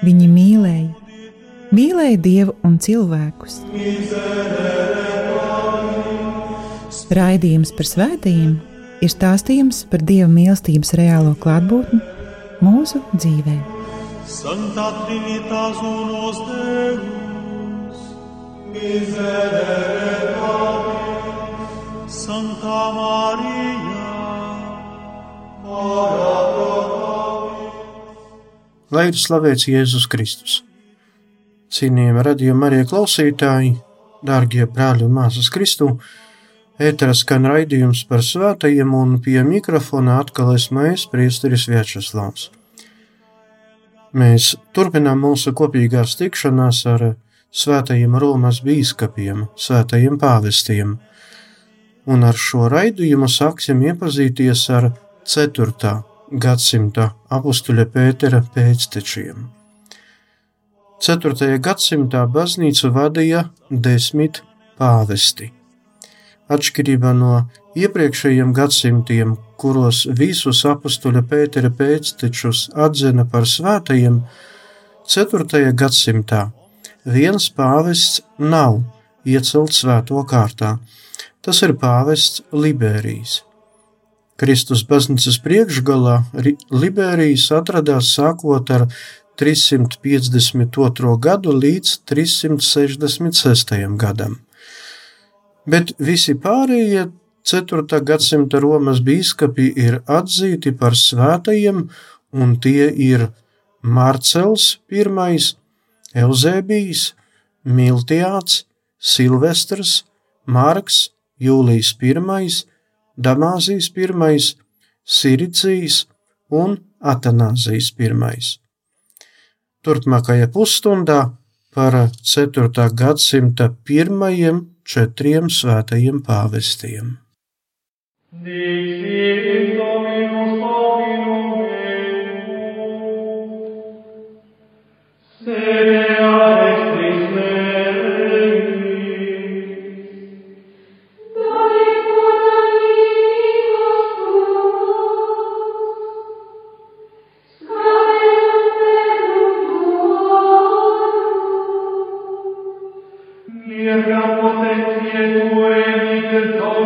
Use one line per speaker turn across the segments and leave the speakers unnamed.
Viņi mīlēja, mīlēja Dievu un cilvēkus. Raidījums par svētījumiem ir stāstījums par Dieva mīlestības reālo klātbūtni mūsu dzīvē. Santa Trinitas unos Deus, miserere
Lai ir slavēts Jēzus Kristus. Cienījami radījuma arī klausītāji, dārgie brāļi un māsas Kristu, ētera skan raidījums par svētajiem un pie mikrofona atkal esmu es, priesteris Viečeslavs. Mēs turpinām mūsu kopīgās tikšanās ar svētajiem Romas bīskapiem, svētajiem pāvestiem, un ar šo raidījumu sāksim iepazīties ar 4. Gadsimta apustuļa Pētera pēctečiem. 4. gadsimtā baznīcu vadīja desmit pāvesti. Atšķirībā no iepriekšējiem gadsimtiem, kuros visus apstuļa Pētera pēctečus atzina par svētajiem, 4. gadsimtā viens pāvests nav iecelts svēto kārtā. Tas ir pāvests Liberijs. Kristus baznīcas priekšgalā Liberijs atradās sākot ar 352. gadu līdz 366. gadam bet visi pārējie 4. gadsimta Romas biskupi ir atzīti par svētajiem, un tie ir Marcels I, Eusebijs, Miltiāts, Silvestrs, Marks, Jūlijs I, Damāzijas I, Siricijas un Atanāzijas I. Turpmākajā pusstundā par 4. gadsimta pirmajiem četriem svētajiem pāvestiem. Dixit Spirit,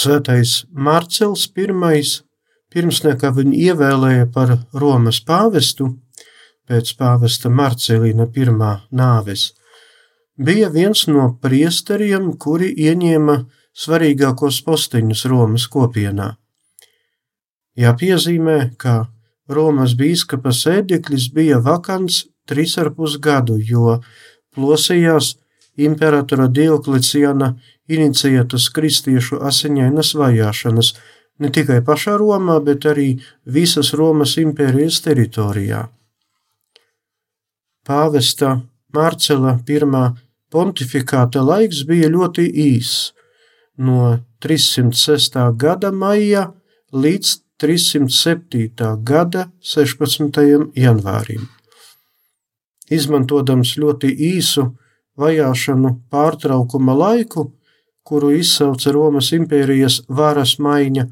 Svētais Mārcels I, pirms nekā viņu ievēlēja par Romas pāvestu, pēc pāvesta Marcelīna pirmā nāves, bija viens no priesteriem, kuri ieņēma svarīgākos posteņus Romas kopienā. Jāpiezīmē, ka Romas bīskapa sēdeklis bija vakants trīs ar pus gadu, jo plosījās imperatora Diokleciana iniciētas kristiešu asiņainas vajāšanas ne tikai pašā Romā, bet arī visas Romas impērijas teritorijā. Pāvesta Marcela I pontifikāta laiks bija ļoti īss - no 306. gada maija līdz 307. gada 16. janvārim. Izmantojams ļoti īsu vajāšanu pārtraukuma laiku, kuru izsauca Romas impērijas varas maiņa,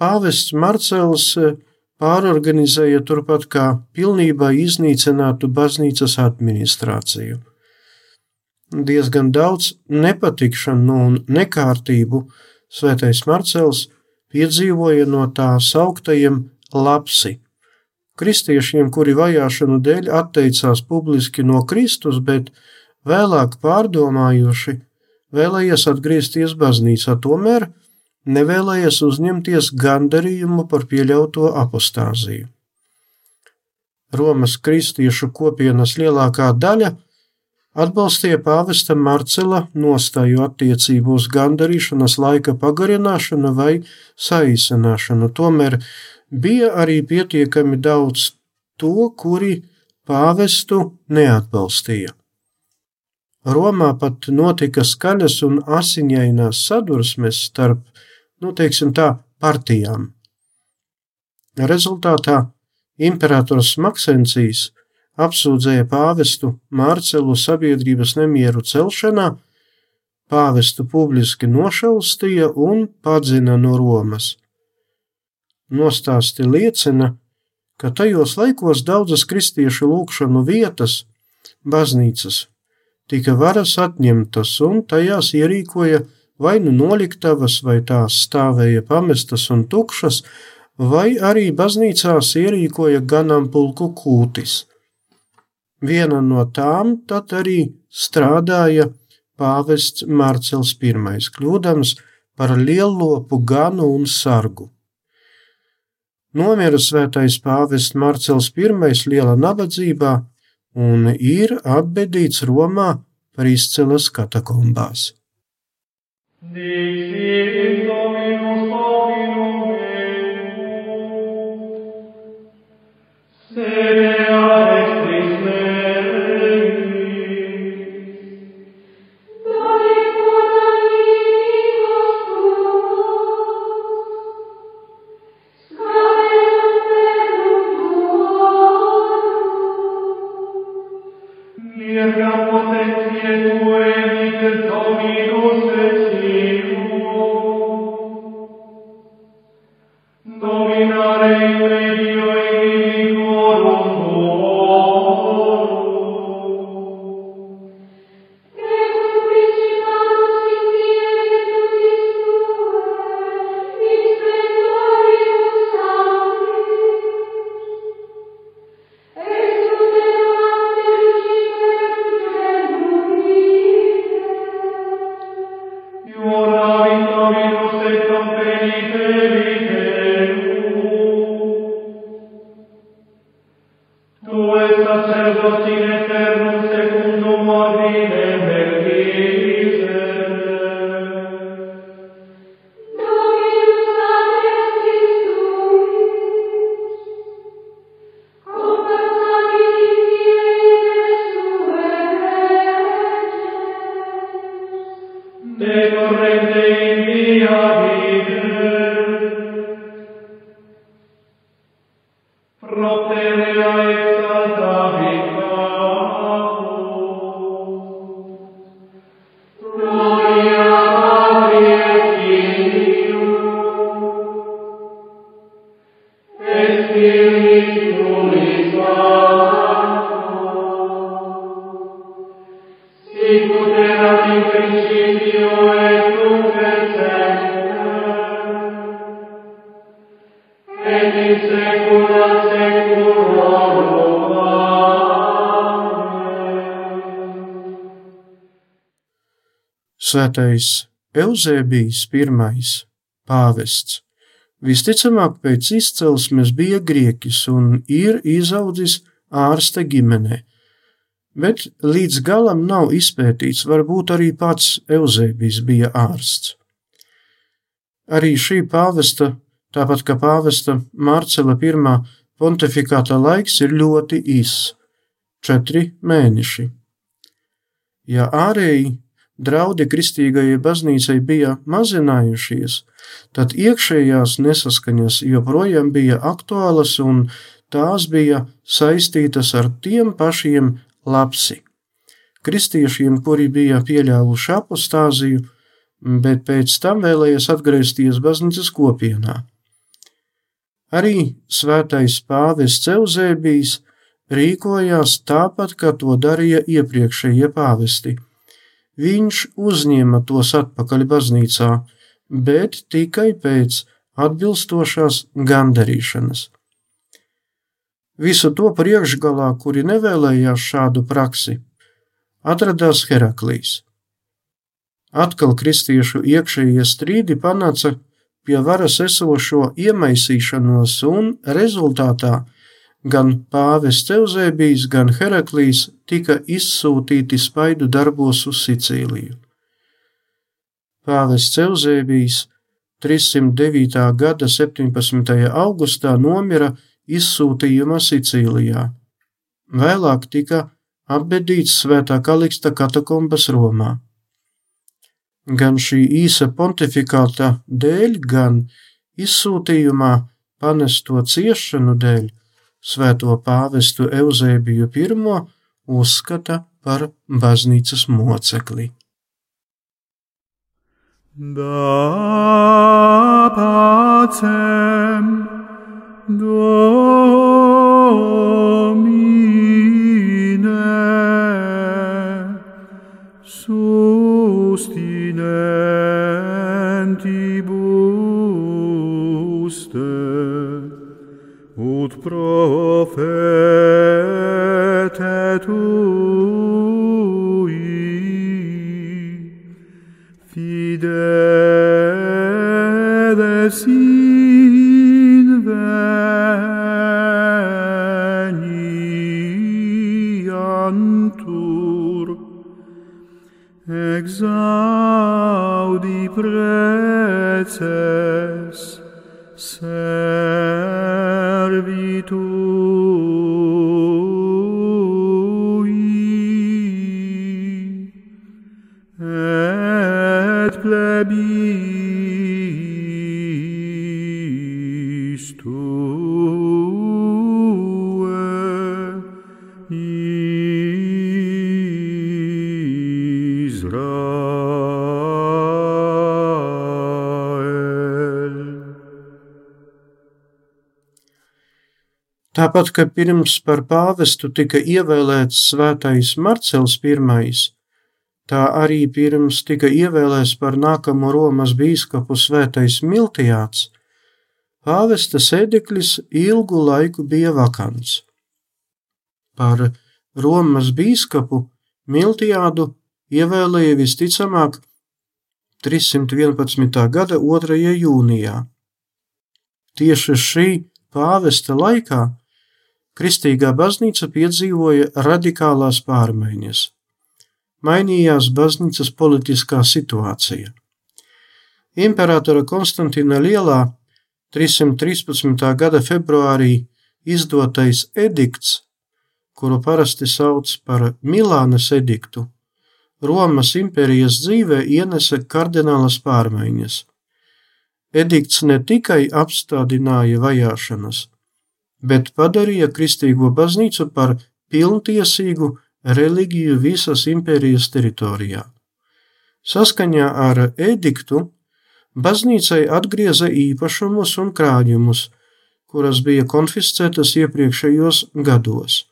pāvests Marcels e, pārorganizēja turpat kā pilnībā iznīcinātu baznīcas administrāciju. Diezgan daudz nepatikšanu un nekārtību svētais Marcels piedzīvoja no tā sauktajiem lapsi, kristiešiem, kuri vajāšanu dēļ atteicās publiski no Kristus, bet vēlāk pārdomājuši, vēlējies atgriezties baznīcā, tomēr nevēlējies uzņemties gandarījumu par pieļauto apostāziju. Romas kristiešu kopienas lielākā daļa atbalstīja pāvesta Marcela nostāju attiecību uz gandarīšanas laika pagarināšanu vai saīsināšanu. Tomēr bija arī pietiekami daudz to, kuri pāvestu neatbalstīja. Romā pat notika skaļas un asiņainās sadursmes starp, nu, teiksim tā, partijām. Rezultātā imperators Maksencijs apsūdzēja pāvestu Mārcelu sabiedrības nemieru celšanā, pāvestu publiski nošaustīja un padzina no Romas. Nostāsti liecina, ka tajos laikos daudzas kristiešu lūkšanu vietas, baznīcas, tika varas atņemtas un tajās ierīkoja vai nu noliktavas, vai tās stāvēja pamestas un tukšas, vai arī baznīcās ierīkoja ganāmpulku kūtis. Viena no tām tad arī strādāja pāvests Mārcels I, kļūdams par lielopu ganu un sargu. Nomira svētais pāvests Mārcels I liela nabadzībā un ir apbedīts Romā par izcelas katakombās. Dixit Svētais Eusēbijs I pāvests visticamāk pēc izcelsmes bija grieķis un ir izaudzis ārsta ģimenē, bet līdz galam nav izpētīts, varbūt arī pats Eusēbijs bija ārsts. Arī šī pāvesta, tāpat kā pāvesta Marcela I pontifikāta laiks ir ļoti īss - četri mēneši. Ja ārēji draudi kristīgajai baznīcai bija mazinājušies, tad iekšējās nesaskaņas joprojām bija aktuālas un tās bija saistītas ar tiem pašiem lapsi. Kristiešiem, kuri bija pieļāvuši apostāziju, bet pēc tam vēlējies atgriezties baznīcas kopienā. Arī svētais pāvests Eusēbijs rīkojās tāpat, kā to darīja iepriekšējie pāvesti – Viņš uzņēma tos atpakaļ baznīcā, bet tikai pēc atbilstošās gandarīšanas. Visu to priekšgalā, kuri nevēlējās šādu praksi, atradās Heraklīs. Atkal kristiešu iekšējie strīdi panāca pie varas esošo iemaisīšanos, un rezultātā Gan pāvests Eusēbijs, gan Heraklīs tika izsūtīti spaidu darbos uz Sicīliju. Pāvests Eusēbijs 309. gada 17. augustā nomira izsūtījumā Sicīlijā. Vēlāk tika apbedīts Svētā Kaliksta katakombas Romā. Gan šī īsa pontifikāta dēļ, gan izsūtījumā panesto ciešanu dēļ Svēto pāvestu Eusēbiju I uzskata par baznīcas mocekli.
Da pacem Domine te tu
Tāpat kā pirms par pāvestu tika ievēlēts svētais Marcels I, tā arī pirms tika ievēlēts par nākamo Romas bīskapu svētais Miltijāts, pāvesta sēdeklis ilgu laiku bija vakants. Par Romas bīskapu Miltijādu ievēlēja visticamāk 311. gada 2. jūnijā. Tieši šī pāvesta laikā Kristīgā baznīca piedzīvoja radikālās pārmaiņas. Mainījās baznīcas politiskā situācija. Imperatora Konstantina Lielā 313. gada februārī izdotais edikts, kuru parasti sauc par Milānas ediktu, Romas impērijas dzīvē ienesa kardinālas pārmaiņas. Edikts ne tikai apstādināja vajāšanas, bet padarīja kristīgo baznīcu par pilntiesīgu reliģiju visas impērijas teritorijā. Saskaņā ar ediktu baznīcai atgrieza īpašumus un krājumus, kuras bija konfiscētas iepriekšējos gados.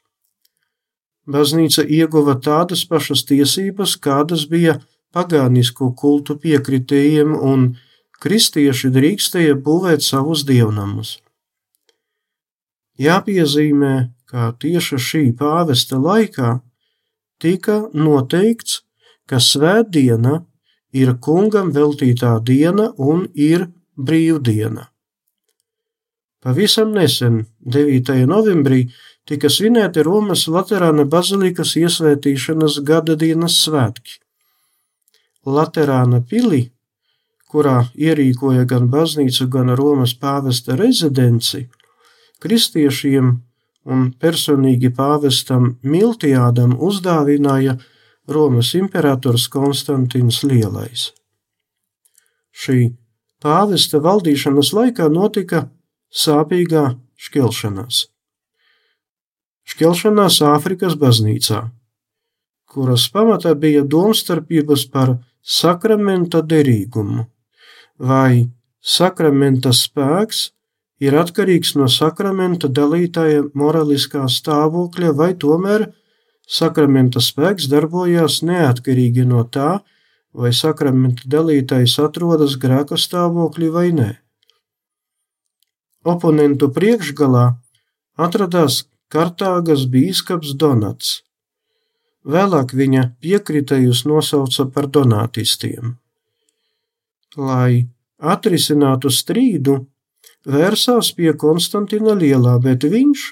Baznīca ieguva tādas pašas tiesības, kādas bija pagānisku kultu piekritējiem, un kristieši drīkstēja būvēt savus dievnamus. Jāpiezīmē, ka tieši šī pāvesta laikā tika noteikts, ka svētdiena ir kungam veltītā diena un ir brīvdiena. Pavisam nesen, 9. novembrī, tika svinēti Romas Laterāna bazilikas iesvētīšanas gada dienas svētki. Laterāna pilī, kurā ierīkoja gan baznīcu, gan Romas pāvesta rezidenci, kristiešiem un personīgi pāvestam Miltijādam uzdāvināja Romas imperators Konstantins Lielais. Šī pāvesta valdīšanas laikā notika sāpīgā šķelšanās. Šķelšanās Āfrikas baznīcā, kuras pamatā bija domstarpības par sakramenta derīgumu, vai sakramenta spēks ir atkarīgs no sakramenta dalītāja moraliskā stāvokļa, vai tomēr sakramenta spēks darbojās neatkarīgi no tā, vai sakramenta dalītājs atrodas grēka stāvoklī vai nē. Oponentu priekšgalā atradās Kartāgas bīskaps Donats. Vēlāk viņa piekritējus nosauca par donātistiem. Lai atrisinātu strīdu, vērsās pie Konstantina Lielā, bet viņš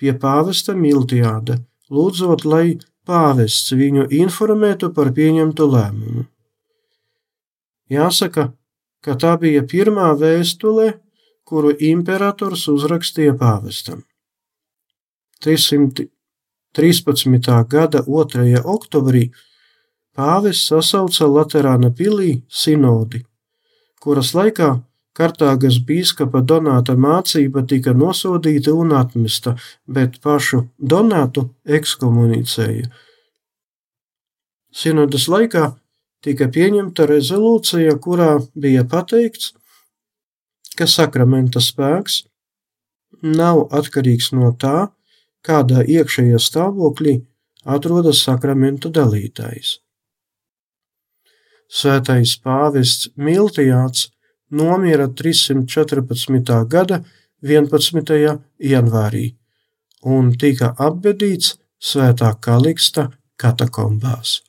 pie pāvesta Miltiāda, lūdzot, lai pāvests viņu informētu par pieņemtu lēmumu. Jāsaka, ka tā bija pirmā vēstule, kuru imperators uzrakstīja pāvestam. 313. gada 2. oktobrī pāvests sasauca Laterāna pilī sinodi, kuras laikā Kartāgas bīskapa Donāta mācība tika nosodīta un atmesta, bet pašu Donātu ekskomunicēja. Sinodas laikā tika pieņemta rezolūcija, kurā bija pateikts, ka sakramenta spēks nav atkarīgs no tā, kādā iekšējā stāvoklī atrodas sakramenta dalītājs. Svētais pāvests Miltijāts nomira 314. gada 11. janvārī un tika apbedīts Svētā Kaliksta katakombās.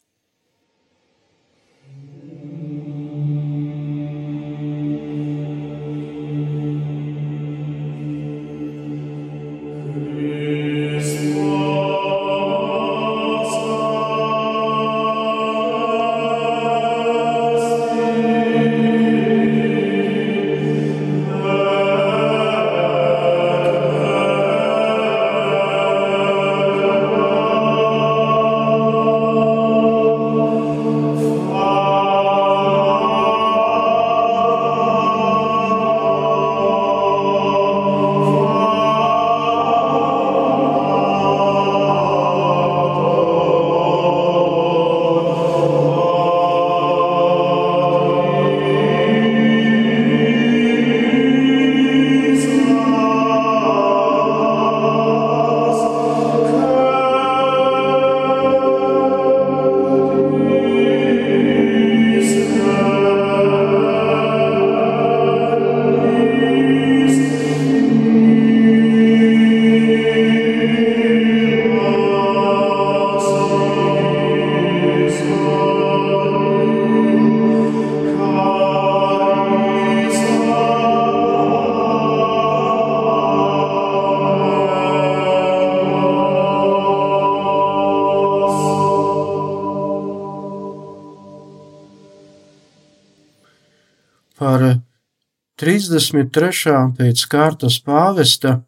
33. pēc kārtas pāvesta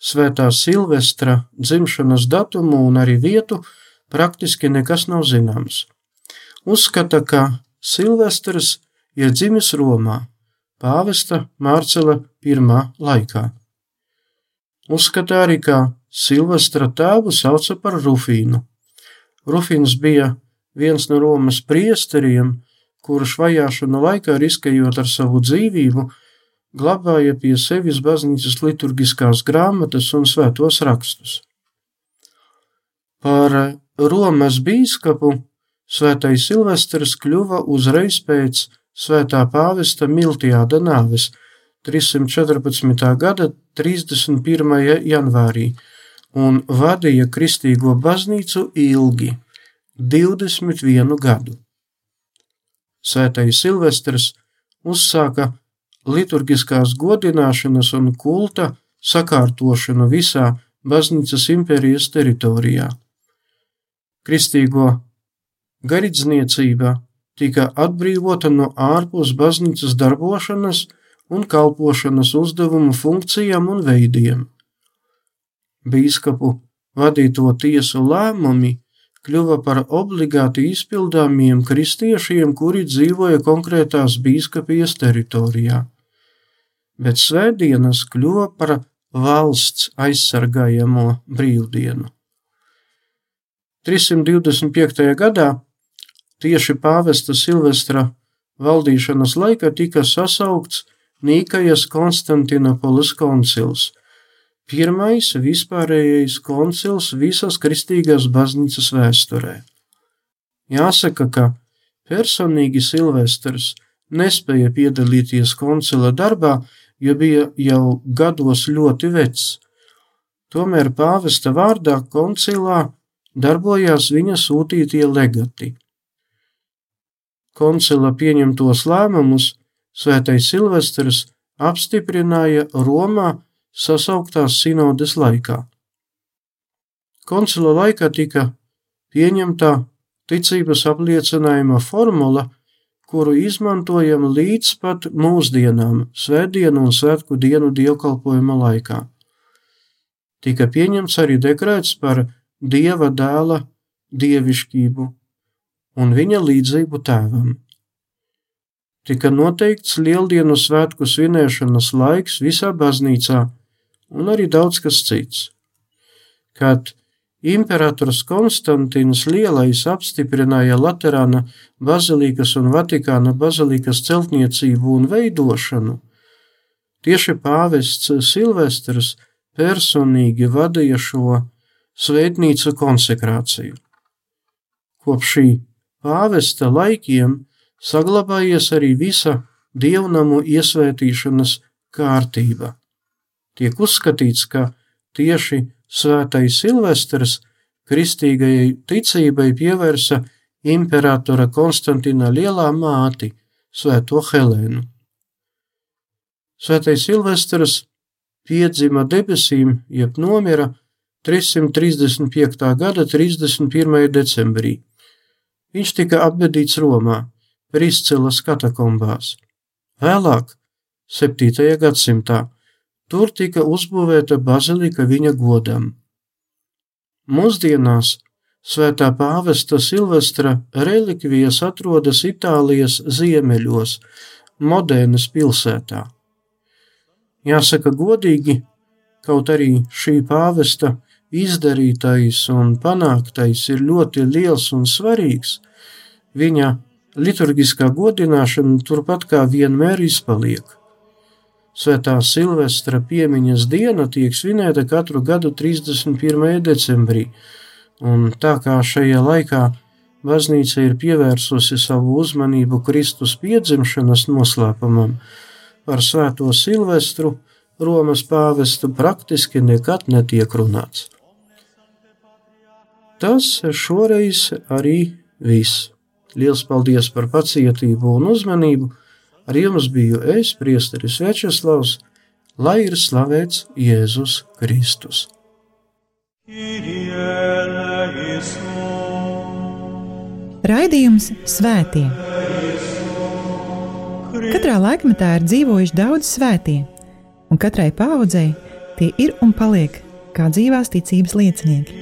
Svētā Silvestra dzimšanas datumu un arī vietu praktiski nekas nav zināms. Uzskata, ka Silvestrs ir dzimis Romā, pāvesta Mārcela I laikā. Uzskata arī, ka Silvestra tēvu sauca par Rufīnu. Rufīns bija viens no Romas priesteriem, kurš vajāšanu laikā, riskējot ar savu dzīvību, glabāja pie sevis baznīcas liturgiskās grāmatas un svētos rakstus. Par Romas bīskapu svētais Silvestrs kļuva uzreiz pēc svētā pāvesta Miltijāda nāves 314. gada 31. janvārī un vadīja kristīgo baznīcu ilgi - 21 gadu. Svētais Silvestrs uzsāka liturgiskās godināšanas un kulta sakārtošanu visā baznīcas impērijas teritorijā. Kristīgo garīdzniecība tika atbrīvota no ārpus baznīcas darbošanas un kalpošanas uzdevumu funkcijām un veidiem. Bīskapu vadīto tiesu lēmumi kļuva par obligāti izpildāmiem kristiešiem, kuri dzīvoja konkrētās bīskapijas teritorijā, bet svētdienas kļuva par valsts aizsargājamo brīvdienu. 325. gadā tieši pāvesta Silvestra valdīšanas laika tika sasaukts Nīkajas Konstantinopolis koncils, pirmais vispārējais koncils visas kristīgās baznīcas vēsturē. Jāsaka, ka personīgi Silvestrs nespēja piedalīties koncila darbā, jo bija jau gados ļoti vecs. Tomēr pāvesta vārdā koncilā darbojās viņa sūtītie legati. Koncila pieņemtos lēmumus Svētais Silvestrs apstiprināja Romā sasauktās sinodes laikā. Koncila laikā tika pieņemta ticības apliecinājuma formula, kuru izmantojam līdz pat mūsdienām, svētdienu un svētku dienu dievkalpojuma laikā. Tika pieņemts arī dekrēts par dieva dēla dievišķību un viņa līdzību tēvam tika noteikts lieldienu svētku svinēšanas laiks visā baznīcā un arī daudz kas cits. Kad imperators Konstantins Lielais apstiprināja Laterāna bazilikas un Vatikāna bazilikas celtniecību un veidošanu, tieši pāvests Silvestrs personīgi vadīja šo svētnīcu konsekrāciju. Kopš šī pāvesta laikiem saglabājies arī visa dievnamu iesvētīšanas kārtība. Tiek uzskatīts, ka tieši svētais Silvestrs kristīgajai ticībai pievērsa imperatora Konstantina lielā māti, Svēto Helēnu. Svētais Silvestrs piedzima debesīm, jeb nomira 335. gada 31. decembrī. Viņš tika apbedīts Romā, Priscilas katakombās. Vēlāk, 7. gadsimtā, tur tika uzbūvēta bazilika viņa godam. Mūsdienās Svētā pāvesta Silvestra relikvijas atrodas Itālijas ziemeļos, Modēnas pilsētā. Jāsaka godīgi, kaut arī šī pāvesta izdarītais un panāktais ir ļoti liels un svarīgs, viņa liturgiskā godināšana turpat kā vienmēr izpaliek. Svētā Silvestra piemiņas diena tiek svinēta katru gadu 31. decembrī, un tā kā šajā laikā baznīca ir pievērsusi savu uzmanību Kristus piedzimšanas noslēpumam, par Svēto Silvestru Romas pāvestu praktiski nekad netiek runāts. Tas šoreiz arī viss. Liels paldies par pacietību un uzmanību. Ar jums biju es, Priesteris Večeslavs, lai ir slavēts Jēzus Kristus.
Raidījums Svētie. Katrā laikmetā ir dzīvojuši daudz svētie, un katrai paudzei tie ir un paliek kā dzīvās ticības liecinieki.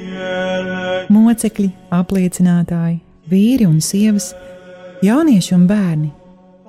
Mocekļi, apliecinātāji, vīri un sievas, jaunieši un bērni.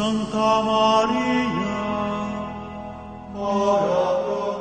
Santa Maria, ora pro